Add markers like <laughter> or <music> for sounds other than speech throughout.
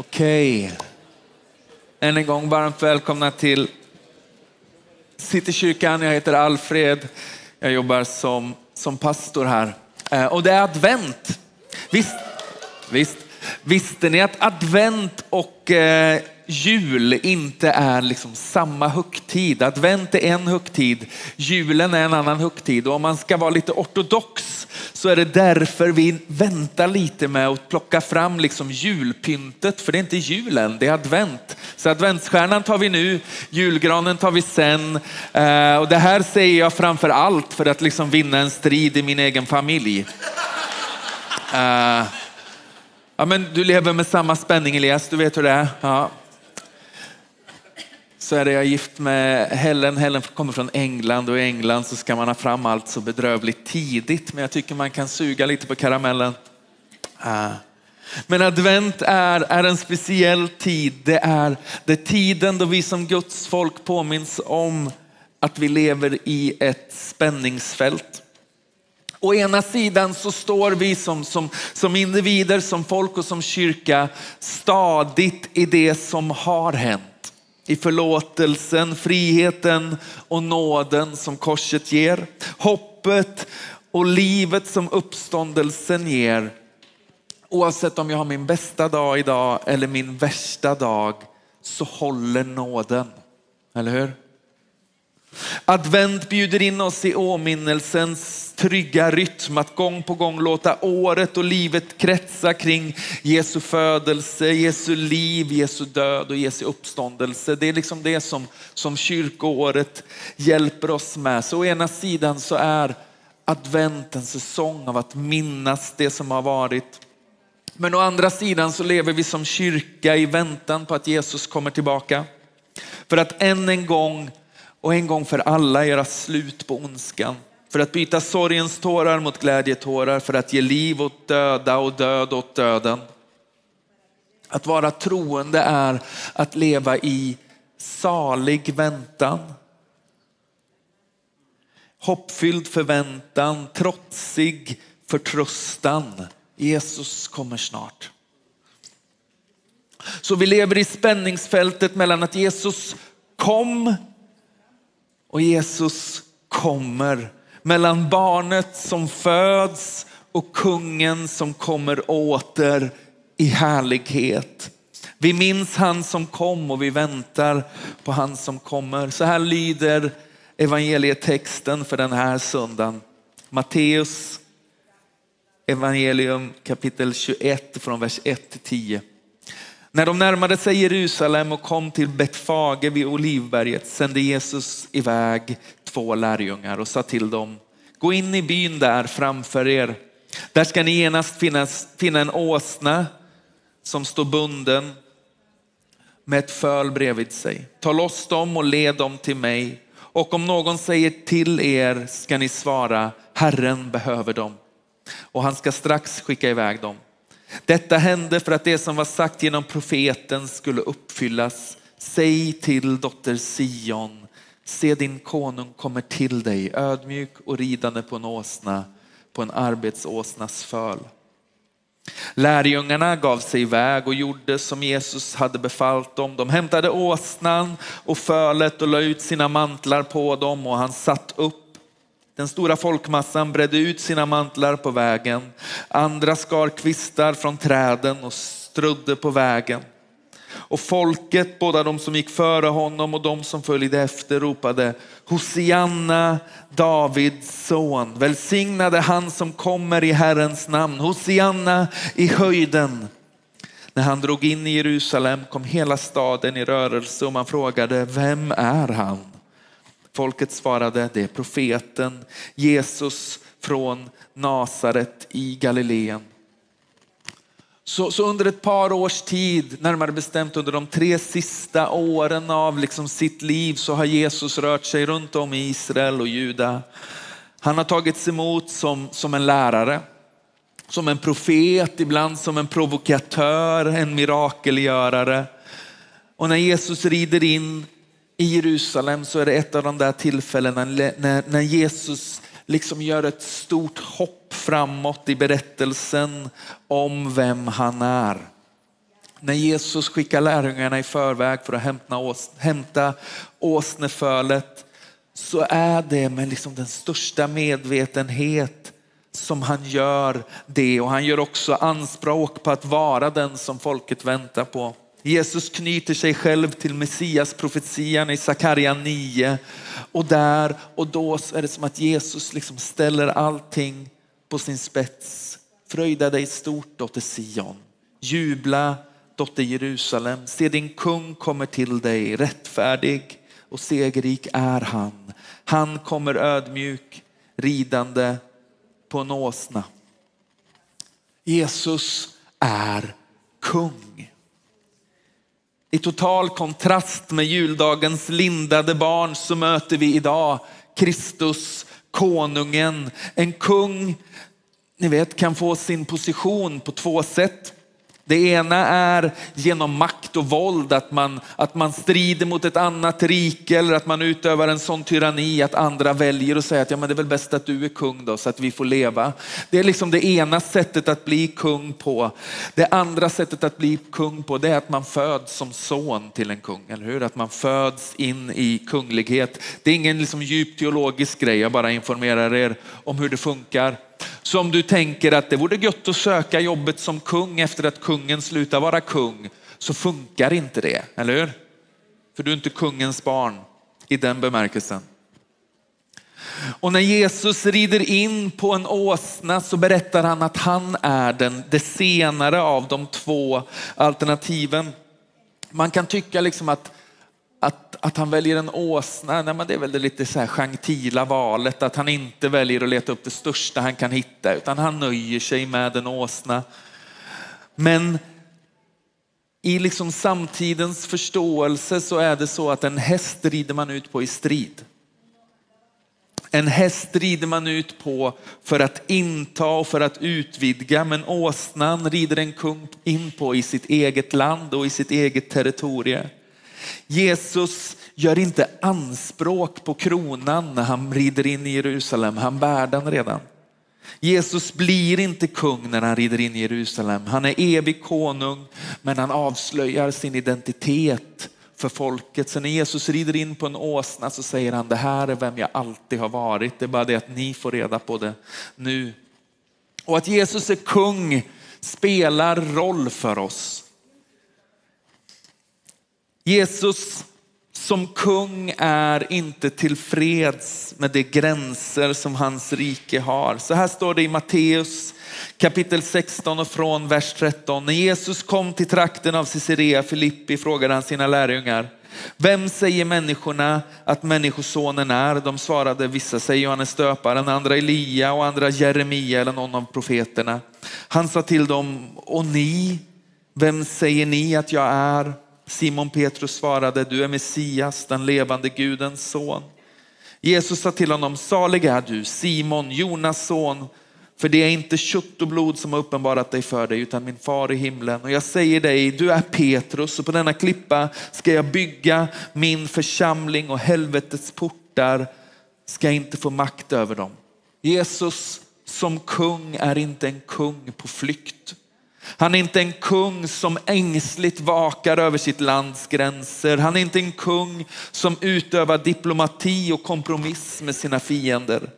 Okej. Än en gång varmt välkomna till Citykyrkan. Jag heter Alfred. Jag jobbar som, som pastor här. Eh, och det är advent. Visst, visst. Visste ni att advent och eh, jul inte är liksom samma högtid? Advent är en högtid, julen är en annan högtid. Och om man ska vara lite ortodox så är det därför vi väntar lite med att plocka fram liksom julpyntet. För det är inte julen, det är advent. Så adventsstjärnan tar vi nu, julgranen tar vi sen. Eh, och det här säger jag framför allt för att liksom vinna en strid i min egen familj. Eh, ja, men du lever med samma spänning Elias, du vet hur det är. Ja. Så är det, jag är gift med Helen. Helen kommer från England och i England så ska man ha fram allt så bedrövligt tidigt. Men jag tycker man kan suga lite på karamellen. Ah. Men advent är, är en speciell tid. Det är, det är tiden då vi som Guds folk påminns om att vi lever i ett spänningsfält. Å ena sidan så står vi som, som, som individer, som folk och som kyrka stadigt i det som har hänt. I förlåtelsen, friheten och nåden som korset ger. Hoppet och livet som uppståndelsen ger. Oavsett om jag har min bästa dag idag eller min värsta dag så håller nåden. Eller hur? Advent bjuder in oss i åminnelsens trygga rytm att gång på gång låta året och livet kretsa kring Jesu födelse, Jesu liv, Jesu död och Jesu uppståndelse. Det är liksom det som, som kyrkoåret hjälper oss med. Så å ena sidan så är advent en säsong av att minnas det som har varit. Men å andra sidan så lever vi som kyrka i väntan på att Jesus kommer tillbaka. För att än en gång och en gång för alla göra slut på ondskan. För att byta sorgens tårar mot glädjetårar, för att ge liv åt döda och död åt döden. Att vara troende är att leva i salig väntan. Hoppfylld förväntan, trotsig förtröstan. Jesus kommer snart. Så vi lever i spänningsfältet mellan att Jesus kom och Jesus kommer mellan barnet som föds och kungen som kommer åter i härlighet. Vi minns han som kom och vi väntar på han som kommer. Så här lyder evangelietexten för den här söndagen. Matteus evangelium kapitel 21 från vers 1 till 10. När de närmade sig Jerusalem och kom till Betfage vid Olivberget sände Jesus iväg två lärjungar och sa till dem, gå in i byn där framför er. Där ska ni genast finnas, finna en åsna som står bunden med ett föl bredvid sig. Ta loss dem och led dem till mig. Och om någon säger till er ska ni svara, Herren behöver dem. Och han ska strax skicka iväg dem. Detta hände för att det som var sagt genom profeten skulle uppfyllas. Säg till dotter Sion, se din konung kommer till dig ödmjuk och ridande på en åsna, på en arbetsåsnas föl. Lärjungarna gav sig iväg och gjorde som Jesus hade befallt dem. De hämtade åsnan och fölet och la ut sina mantlar på dem och han satt upp den stora folkmassan bredde ut sina mantlar på vägen. Andra skar kvistar från träden och strödde på vägen. Och folket, båda de som gick före honom och de som följde efter ropade Hosianna, Davids son. Välsignade han som kommer i Herrens namn. Hosianna i höjden. När han drog in i Jerusalem kom hela staden i rörelse och man frågade, vem är han? Folket svarade, det är profeten Jesus från Nasaret i Galileen. Så, så, under ett par års tid, närmare bestämt under de tre sista åren av liksom sitt liv så har Jesus rört sig runt om i Israel och Juda. Han har tagits emot som, som en lärare, som en profet, ibland som en provokatör, en mirakelgörare. Och när Jesus rider in i Jerusalem så är det ett av de där tillfällena när, när Jesus liksom gör ett stort hopp framåt i berättelsen om vem han är. När Jesus skickar lärjungarna i förväg för att hämta, ås, hämta åsnefölet så är det med liksom den största medvetenhet som han gör det och han gör också anspråk på att vara den som folket väntar på. Jesus knyter sig själv till Messias profetian i Sakarja 9 och där och då är det som att Jesus liksom ställer allting på sin spets. Fröjda dig stort dotter Sion. Jubla dotter Jerusalem. Se din kung kommer till dig, rättfärdig och segerrik är han. Han kommer ödmjuk ridande på en åsna. Jesus är kung. I total kontrast med juldagens lindade barn så möter vi idag Kristus, konungen. En kung, ni vet, kan få sin position på två sätt. Det ena är genom makt och våld, att man, att man strider mot ett annat rike eller att man utövar en sån tyranni att andra väljer och säger att ja, men det är väl bäst att du är kung då så att vi får leva. Det är liksom det ena sättet att bli kung på. Det andra sättet att bli kung på det är att man föds som son till en kung, eller hur? Att man föds in i kunglighet. Det är ingen liksom djup teologisk grej, jag bara informerar er om hur det funkar. Så om du tänker att det vore gött att söka jobbet som kung efter att kungen slutar vara kung, så funkar inte det, eller hur? För du är inte kungens barn i den bemärkelsen. Och när Jesus rider in på en åsna så berättar han att han är den, det senare av de två alternativen. Man kan tycka liksom att att, att han väljer en åsna, nej, men det är väl det lite så här gentila valet, att han inte väljer att leta upp det största han kan hitta, utan han nöjer sig med en åsna. Men i liksom samtidens förståelse så är det så att en häst rider man ut på i strid. En häst rider man ut på för att inta och för att utvidga, men åsnan rider en kung in på i sitt eget land och i sitt eget territorium. Jesus gör inte anspråk på kronan när han rider in i Jerusalem. Han bär den redan. Jesus blir inte kung när han rider in i Jerusalem. Han är evig konung, men han avslöjar sin identitet för folket. Så när Jesus rider in på en åsna så säger han, det här är vem jag alltid har varit. Det är bara det att ni får reda på det nu. Och att Jesus är kung spelar roll för oss. Jesus som kung är inte tillfreds med de gränser som hans rike har. Så här står det i Matteus kapitel 16 och från vers 13. När Jesus kom till trakten av Caesarea Filippi frågade han sina lärjungar, vem säger människorna att människosonen är? De svarade, vissa säger Johannes döparen, andra Elia och andra Jeremia eller någon av profeterna. Han sa till dem, och ni, vem säger ni att jag är? Simon Petrus svarade, du är Messias, den levande Gudens son. Jesus sa till honom, salig är du Simon, Jonas son, för det är inte kött och blod som har uppenbarat dig för dig, utan min far i himlen. Och jag säger dig, du är Petrus och på denna klippa ska jag bygga min församling och helvetets portar ska inte få makt över dem. Jesus som kung är inte en kung på flykt. Han är inte en kung som ängsligt vakar över sitt lands gränser. Han är inte en kung som utövar diplomati och kompromiss med sina fiender.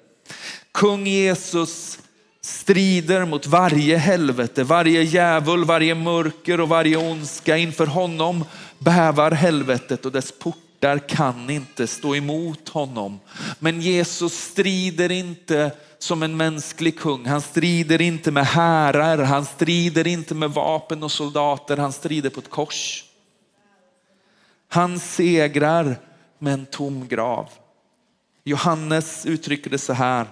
Kung Jesus strider mot varje helvete, varje djävul, varje mörker och varje ondska. Inför honom bävar helvetet och dess portar kan inte stå emot honom. Men Jesus strider inte som en mänsklig kung. Han strider inte med härar, han strider inte med vapen och soldater, han strider på ett kors. Han segrar med en tom grav. Johannes uttrycker det så här.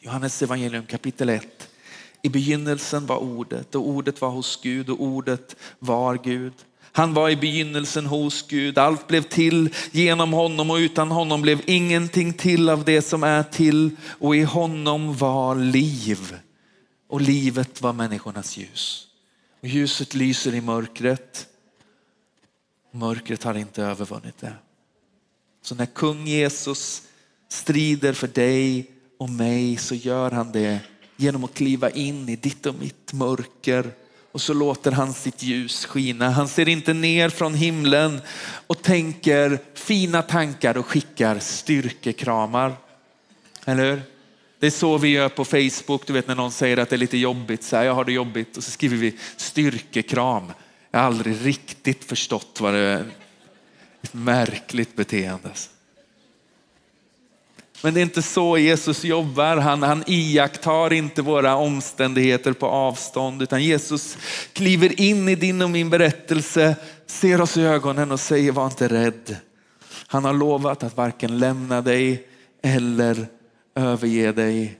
Johannes evangelium kapitel 1. I begynnelsen var ordet och ordet var hos Gud och ordet var Gud. Han var i begynnelsen hos Gud. Allt blev till genom honom och utan honom blev ingenting till av det som är till. Och i honom var liv. Och livet var människornas ljus. Och ljuset lyser i mörkret. Mörkret har inte övervunnit det. Så när kung Jesus strider för dig och mig så gör han det genom att kliva in i ditt och mitt mörker och så låter han sitt ljus skina. Han ser inte ner från himlen och tänker fina tankar och skickar styrkekramar. Eller hur? Det är så vi gör på Facebook. Du vet när någon säger att det är lite jobbigt. Så här, jag har det jobbigt. Och så skriver vi styrkekram. Jag har aldrig riktigt förstått vad det är. Ett märkligt beteende. Alltså. Men det är inte så Jesus jobbar. Han, han iakttar inte våra omständigheter på avstånd, utan Jesus kliver in i din och min berättelse, ser oss i ögonen och säger var inte rädd. Han har lovat att varken lämna dig eller överge dig.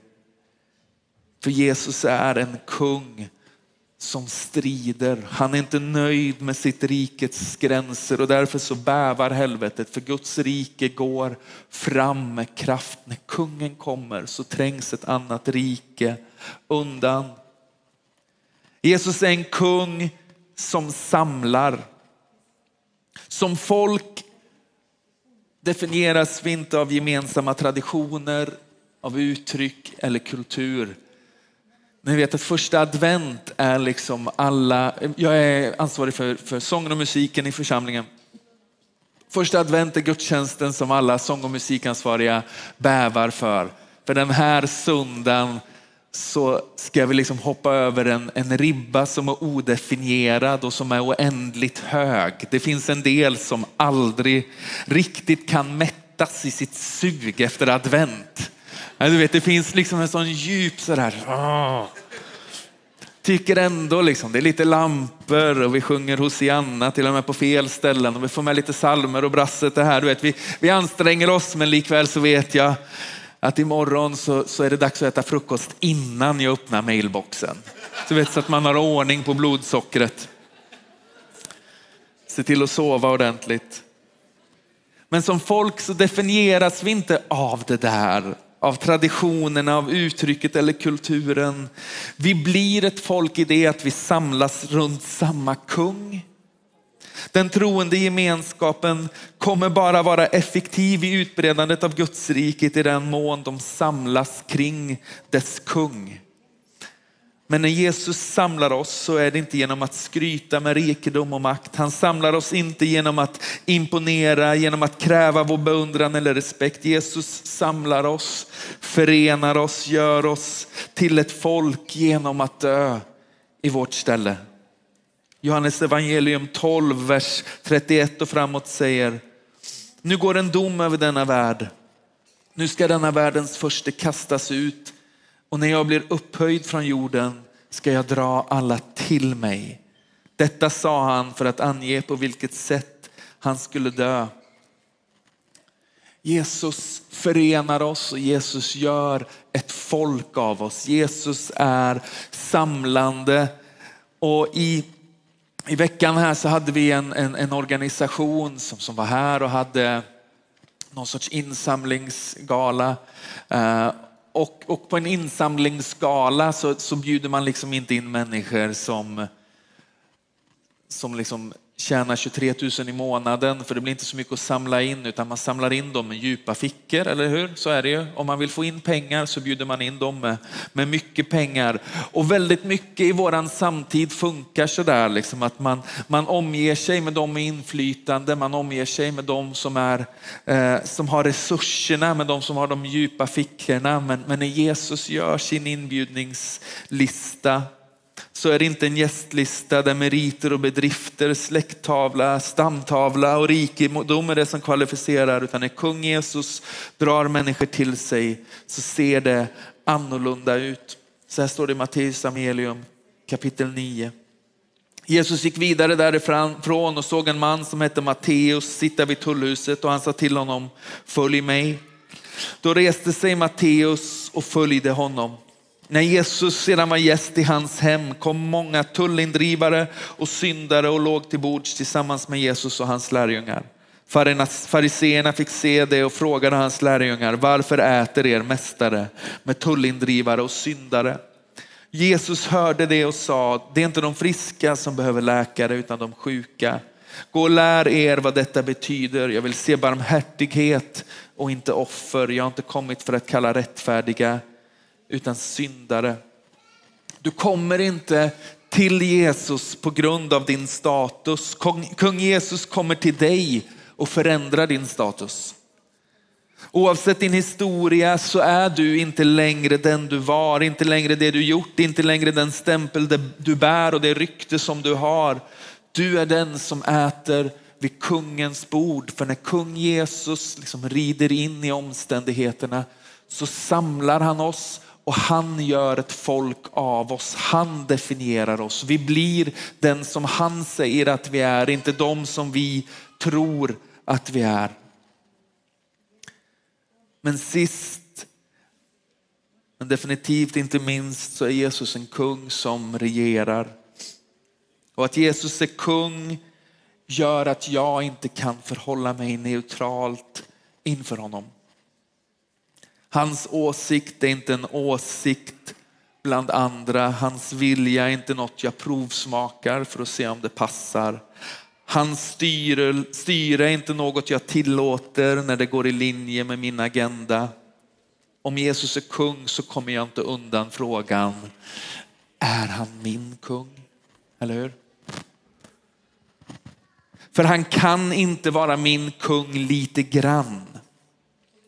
För Jesus är en kung som strider. Han är inte nöjd med sitt rikets gränser och därför så bävar helvetet för Guds rike går fram med kraft. När kungen kommer så trängs ett annat rike undan. Jesus är en kung som samlar. Som folk definieras vi inte av gemensamma traditioner, av uttryck eller kultur. Ni vet att första advent är liksom alla, jag är ansvarig för, för sången och musiken i församlingen. Första advent är gudstjänsten som alla sång och musikansvariga bävar för. För den här söndagen så ska vi liksom hoppa över en, en ribba som är odefinierad och som är oändligt hög. Det finns en del som aldrig riktigt kan mättas i sitt sug efter advent. Du vet, det finns liksom en sån djup sådär. Ah. Tycker ändå liksom, det är lite lampor och vi sjunger Hosianna till och med på fel ställen och vi får med lite salmer och brasset det här. Du vet, vi, vi anstränger oss men likväl så vet jag att imorgon så, så är det dags att äta frukost innan jag öppnar mailboxen. Så, vet, så att man har ordning på blodsockret. Se till att sova ordentligt. Men som folk så definieras vi inte av det där av traditionerna, av uttrycket eller kulturen. Vi blir ett folk i det att vi samlas runt samma kung. Den troende gemenskapen kommer bara vara effektiv i utbredandet av Gudsriket i den mån de samlas kring dess kung. Men när Jesus samlar oss så är det inte genom att skryta med rikedom och makt. Han samlar oss inte genom att imponera, genom att kräva vår beundran eller respekt. Jesus samlar oss, förenar oss, gör oss till ett folk genom att dö i vårt ställe. Johannes evangelium 12, vers 31 och framåt säger, nu går en dom över denna värld. Nu ska denna världens första kastas ut och när jag blir upphöjd från jorden ska jag dra alla till mig. Detta sa han för att ange på vilket sätt han skulle dö. Jesus förenar oss och Jesus gör ett folk av oss. Jesus är samlande. Och i, i veckan här så hade vi en, en, en organisation som, som var här och hade någon sorts insamlingsgala. Eh, och, och på en insamlingsskala så, så bjuder man liksom inte in människor som, som liksom tjänar 23 000 i månaden för det blir inte så mycket att samla in utan man samlar in dem med djupa fickor, eller hur? Så är det ju. Om man vill få in pengar så bjuder man in dem med, med mycket pengar. Och väldigt mycket i våran samtid funkar sådär liksom att man, man omger sig med dem med inflytande, man omger sig med dem som, är, eh, som har resurserna, med dem som har de djupa fickorna. Men, men när Jesus gör sin inbjudningslista så är det inte en gästlista där meriter och bedrifter, släkttavla, stamtavla och rikedom är det som kvalificerar, utan när kung Jesus drar människor till sig så ser det annorlunda ut. Så här står det i Matteus Amelium kapitel 9. Jesus gick vidare därifrån och såg en man som hette Matteus sitta vid tullhuset och han sa till honom, följ mig. Då reste sig Matteus och följde honom. När Jesus sedan var gäst i hans hem kom många tullindrivare och syndare och låg till bords tillsammans med Jesus och hans lärjungar. Fariseerna fick se det och frågade hans lärjungar, varför äter er mästare med tullindrivare och syndare? Jesus hörde det och sa, det är inte de friska som behöver läkare utan de sjuka. Gå och lär er vad detta betyder. Jag vill se barmhärtighet och inte offer. Jag har inte kommit för att kalla rättfärdiga utan syndare. Du kommer inte till Jesus på grund av din status. Kung Jesus kommer till dig och förändrar din status. Oavsett din historia så är du inte längre den du var, inte längre det du gjort, inte längre den stämpel du bär och det rykte som du har. Du är den som äter vid kungens bord. För när kung Jesus liksom rider in i omständigheterna så samlar han oss och han gör ett folk av oss. Han definierar oss. Vi blir den som han säger att vi är, inte de som vi tror att vi är. Men sist, men definitivt inte minst så är Jesus en kung som regerar. Och att Jesus är kung gör att jag inte kan förhålla mig neutralt inför honom. Hans åsikt är inte en åsikt bland andra. Hans vilja är inte något jag provsmakar för att se om det passar. Hans styre, styre är inte något jag tillåter när det går i linje med min agenda. Om Jesus är kung så kommer jag inte undan frågan, är han min kung? Eller hur? För han kan inte vara min kung lite grann.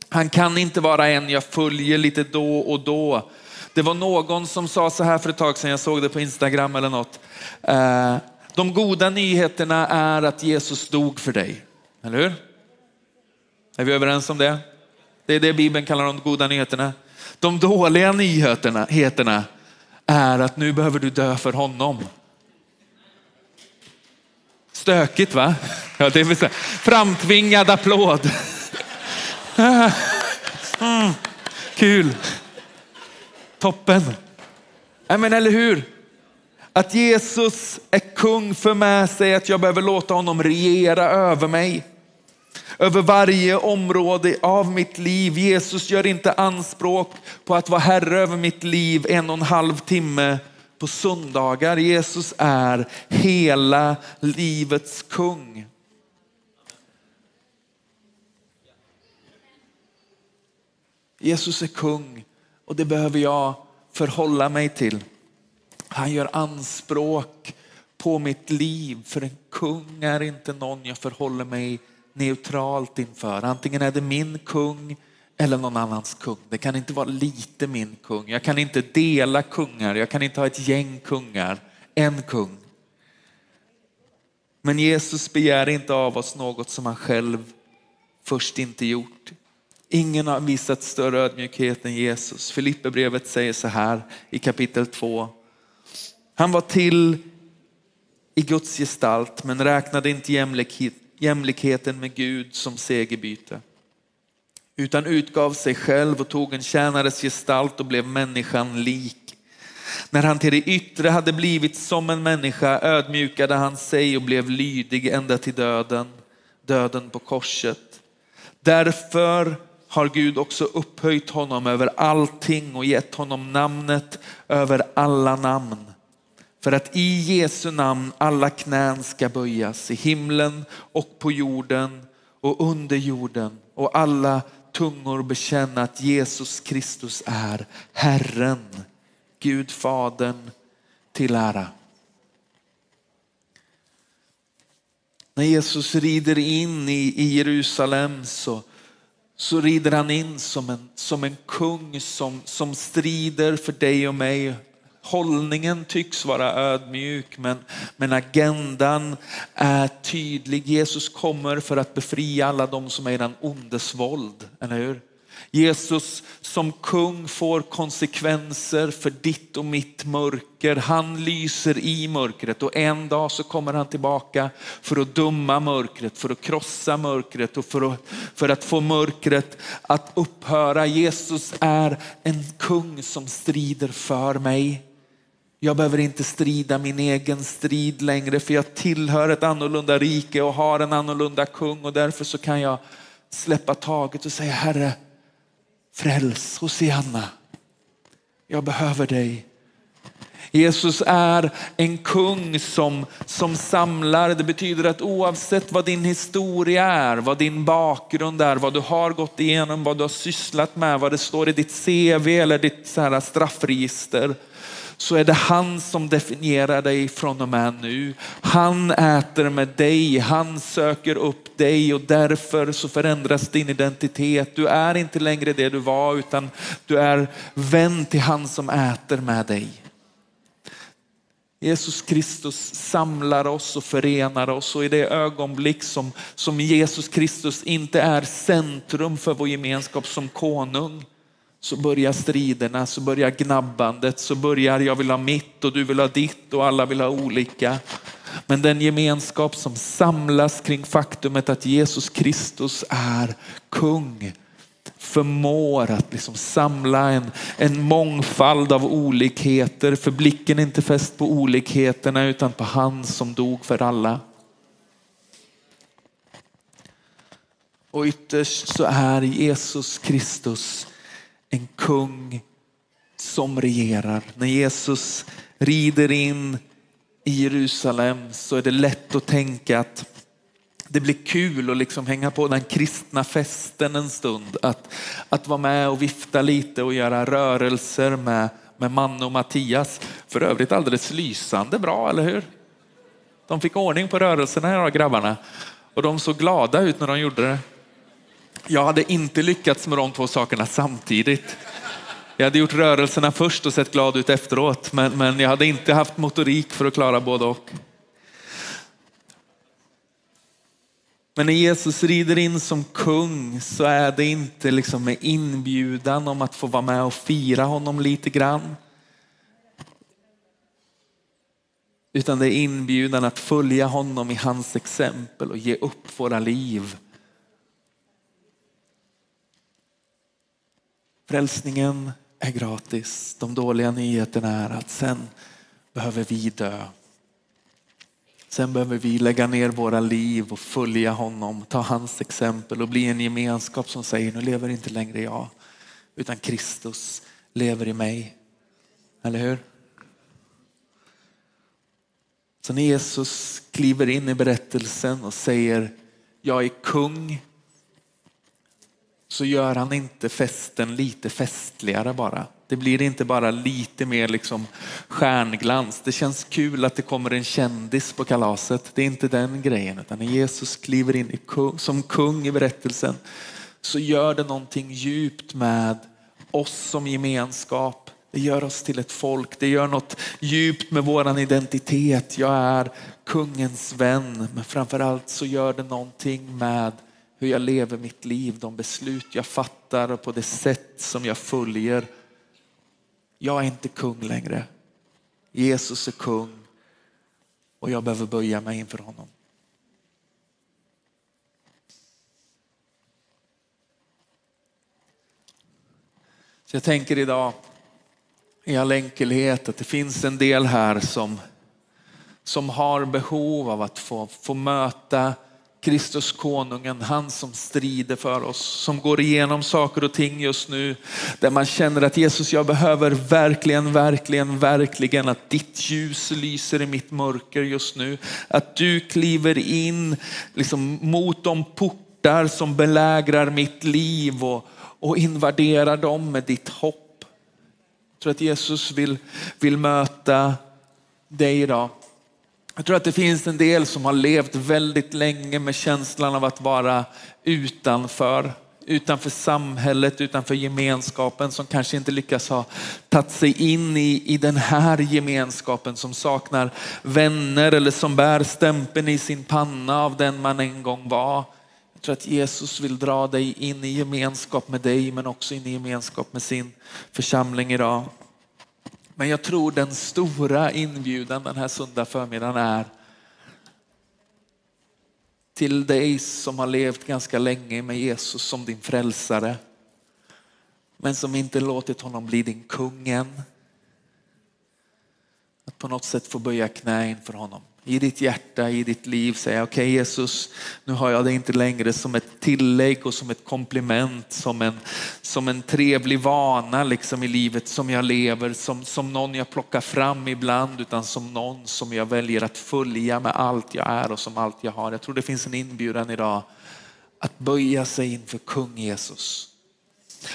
Han kan inte vara en jag följer lite då och då. Det var någon som sa så här för ett tag sedan, jag såg det på Instagram eller något. Eh, de goda nyheterna är att Jesus dog för dig. Eller hur? Är vi överens om det? Det är det Bibeln kallar de goda nyheterna. De dåliga nyheterna är att nu behöver du dö för honom. Stökigt va? Ja, det vill säga, framtvingad applåd. <laughs> Mm, kul. Toppen. Men eller hur? Att Jesus är kung för med sig att jag behöver låta honom regera över mig. Över varje område av mitt liv. Jesus gör inte anspråk på att vara herre över mitt liv en och en halv timme på söndagar. Jesus är hela livets kung. Jesus är kung och det behöver jag förhålla mig till. Han gör anspråk på mitt liv för en kung är inte någon jag förhåller mig neutralt inför. Antingen är det min kung eller någon annans kung. Det kan inte vara lite min kung. Jag kan inte dela kungar. Jag kan inte ha ett gäng kungar. En kung. Men Jesus begär inte av oss något som han själv först inte gjort. Ingen har visat större ödmjukhet än Jesus. Filipperbrevet säger så här i kapitel 2. Han var till i Guds gestalt men räknade inte jämlikhet, jämlikheten med Gud som segerbyte. Utan utgav sig själv och tog en tjänares gestalt och blev människan lik. När han till det yttre hade blivit som en människa ödmjukade han sig och blev lydig ända till döden, döden på korset. Därför har Gud också upphöjt honom över allting och gett honom namnet över alla namn. För att i Jesu namn alla knän ska böjas i himlen och på jorden och under jorden och alla tungor bekänna att Jesus Kristus är Herren, Gud Fadern till ära. När Jesus rider in i, Jerusalem så så rider han in som en, som en kung som, som strider för dig och mig. Hållningen tycks vara ödmjuk men, men agendan är tydlig. Jesus kommer för att befria alla de som är i den ondes våld, eller hur? Jesus som kung får konsekvenser för ditt och mitt mörker. Han lyser i mörkret och en dag så kommer han tillbaka för att döma mörkret, för att krossa mörkret och för att, för att få mörkret att upphöra. Jesus är en kung som strider för mig. Jag behöver inte strida min egen strid längre för jag tillhör ett annorlunda rike och har en annorlunda kung och därför så kan jag släppa taget och säga Herre, Fräls Hosianna. Jag behöver dig. Jesus är en kung som, som samlar. Det betyder att oavsett vad din historia är, vad din bakgrund är, vad du har gått igenom, vad du har sysslat med, vad det står i ditt CV eller ditt så här straffregister, så är det han som definierar dig från och med nu. Han äter med dig, han söker upp dig och därför så förändras din identitet. Du är inte längre det du var utan du är vän till han som äter med dig. Jesus Kristus samlar oss och förenar oss och i det ögonblick som, som Jesus Kristus inte är centrum för vår gemenskap som konung så börjar striderna, så börjar gnabbandet, så börjar jag vill ha mitt och du vill ha ditt och alla vill ha olika. Men den gemenskap som samlas kring faktumet att Jesus Kristus är kung förmår att liksom samla en, en mångfald av olikheter. För blicken är inte fäst på olikheterna utan på han som dog för alla. Och ytterst så är Jesus Kristus en kung som regerar. När Jesus rider in i Jerusalem så är det lätt att tänka att det blir kul att liksom hänga på den kristna festen en stund. Att, att vara med och vifta lite och göra rörelser med, med Manne och Mattias. För övrigt alldeles lysande bra, eller hur? De fick ordning på rörelserna, här grabbarna. Och de såg glada ut när de gjorde det. Jag hade inte lyckats med de två sakerna samtidigt. Jag hade gjort rörelserna först och sett glad ut efteråt, men, men jag hade inte haft motorik för att klara både och. Men när Jesus rider in som kung så är det inte liksom med inbjudan om att få vara med och fira honom lite grann. Utan det är inbjudan att följa honom i hans exempel och ge upp våra liv. Frälsningen är gratis. De dåliga nyheterna är att sen behöver vi dö. Sen behöver vi lägga ner våra liv och följa honom, ta hans exempel och bli en gemenskap som säger nu lever inte längre jag utan Kristus lever i mig. Eller hur? Så när Jesus kliver in i berättelsen och säger jag är kung så gör han inte festen lite festligare bara. Det blir inte bara lite mer liksom stjärnglans. Det känns kul att det kommer en kändis på kalaset. Det är inte den grejen. Utan när Jesus kliver in som kung i berättelsen så gör det någonting djupt med oss som gemenskap. Det gör oss till ett folk. Det gör något djupt med våran identitet. Jag är kungens vän. Men framförallt så gör det någonting med hur jag lever mitt liv, de beslut jag fattar och på det sätt som jag följer jag är inte kung längre. Jesus är kung och jag behöver böja mig inför honom. Så jag tänker idag i all enkelhet att det finns en del här som, som har behov av att få, få möta Kristus konungen, han som strider för oss, som går igenom saker och ting just nu. Där man känner att Jesus, jag behöver verkligen, verkligen, verkligen att ditt ljus lyser i mitt mörker just nu. Att du kliver in liksom, mot de portar som belägrar mitt liv och, och invaderar dem med ditt hopp. Jag tror att Jesus vill, vill möta dig idag. Jag tror att det finns en del som har levt väldigt länge med känslan av att vara utanför. Utanför samhället, utanför gemenskapen som kanske inte lyckas ha tagit sig in i, i den här gemenskapen som saknar vänner eller som bär stämpeln i sin panna av den man en gång var. Jag tror att Jesus vill dra dig in i gemenskap med dig men också in i gemenskap med sin församling idag. Men jag tror den stora inbjudan den här söndag förmiddagen är till dig som har levt ganska länge med Jesus som din frälsare. Men som inte låtit honom bli din kung än. Att på något sätt få böja knä inför honom i ditt hjärta, i ditt liv säga okej okay, Jesus, nu har jag det inte längre som ett tillägg och som ett komplement, som en, som en trevlig vana liksom i livet som jag lever, som, som någon jag plockar fram ibland, utan som någon som jag väljer att följa med allt jag är och som allt jag har. Jag tror det finns en inbjudan idag att böja sig inför kung Jesus.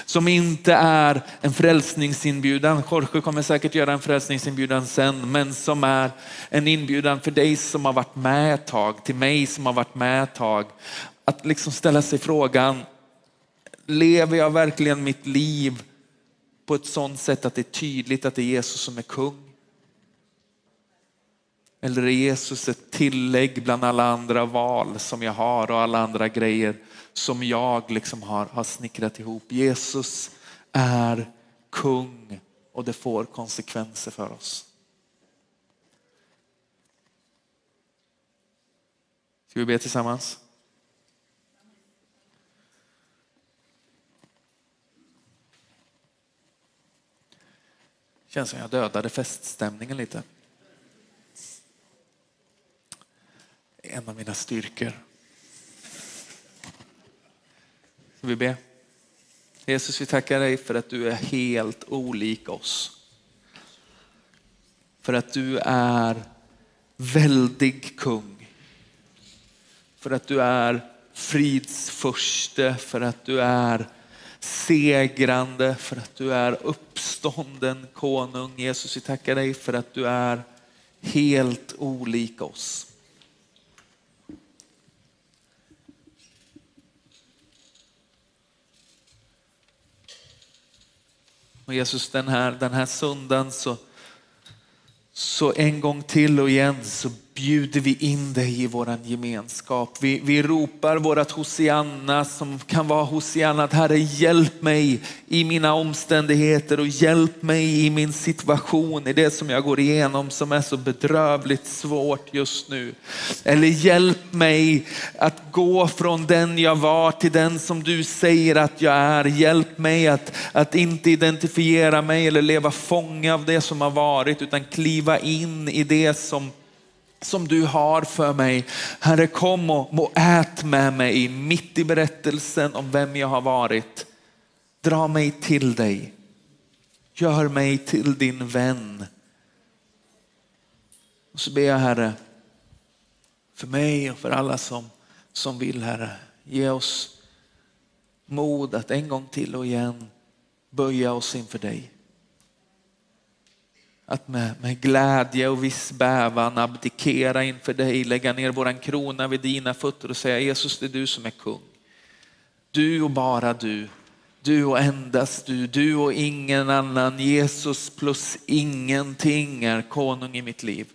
Som inte är en frälsningsinbjudan. Jorge kommer säkert göra en frälsningsinbjudan sen, men som är en inbjudan för dig som har varit med ett tag, till mig som har varit med ett tag. Att liksom ställa sig frågan, lever jag verkligen mitt liv på ett sådant sätt att det är tydligt att det är Jesus som är kung? Eller är Jesus ett tillägg bland alla andra val som jag har och alla andra grejer som jag liksom har, har snickrat ihop. Jesus är kung och det får konsekvenser för oss. Ska vi be tillsammans? Känns som jag dödade feststämningen lite. En av mina styrkor. Ska vi be? Jesus, vi tackar dig för att du är helt olik oss. För att du är väldig kung. För att du är fridsförste, för att du är segrande, för att du är uppstånden konung. Jesus, vi tackar dig för att du är helt olik oss. Och Jesus, den här, den här söndagen så, så en gång till och igen så bjuder vi in dig i vår gemenskap. Vi, vi ropar vårt Hosianna som kan vara Hosianna att Herre hjälp mig i mina omständigheter och hjälp mig i min situation, i det som jag går igenom som är så bedrövligt svårt just nu. Eller hjälp mig att gå från den jag var till den som du säger att jag är. Hjälp mig att, att inte identifiera mig eller leva fånge av det som har varit utan kliva in i det som som du har för mig. Herre kom och, och ät med mig mitt i berättelsen om vem jag har varit. Dra mig till dig. Gör mig till din vän. Och så ber jag Herre, för mig och för alla som, som vill Herre, ge oss mod att en gång till och igen böja oss inför dig. Att med, med glädje och viss bävan abdikera inför dig, lägga ner våran krona vid dina fötter och säga Jesus det är du som är kung. Du och bara du. Du och endast du, du och ingen annan. Jesus plus ingenting är konung i mitt liv.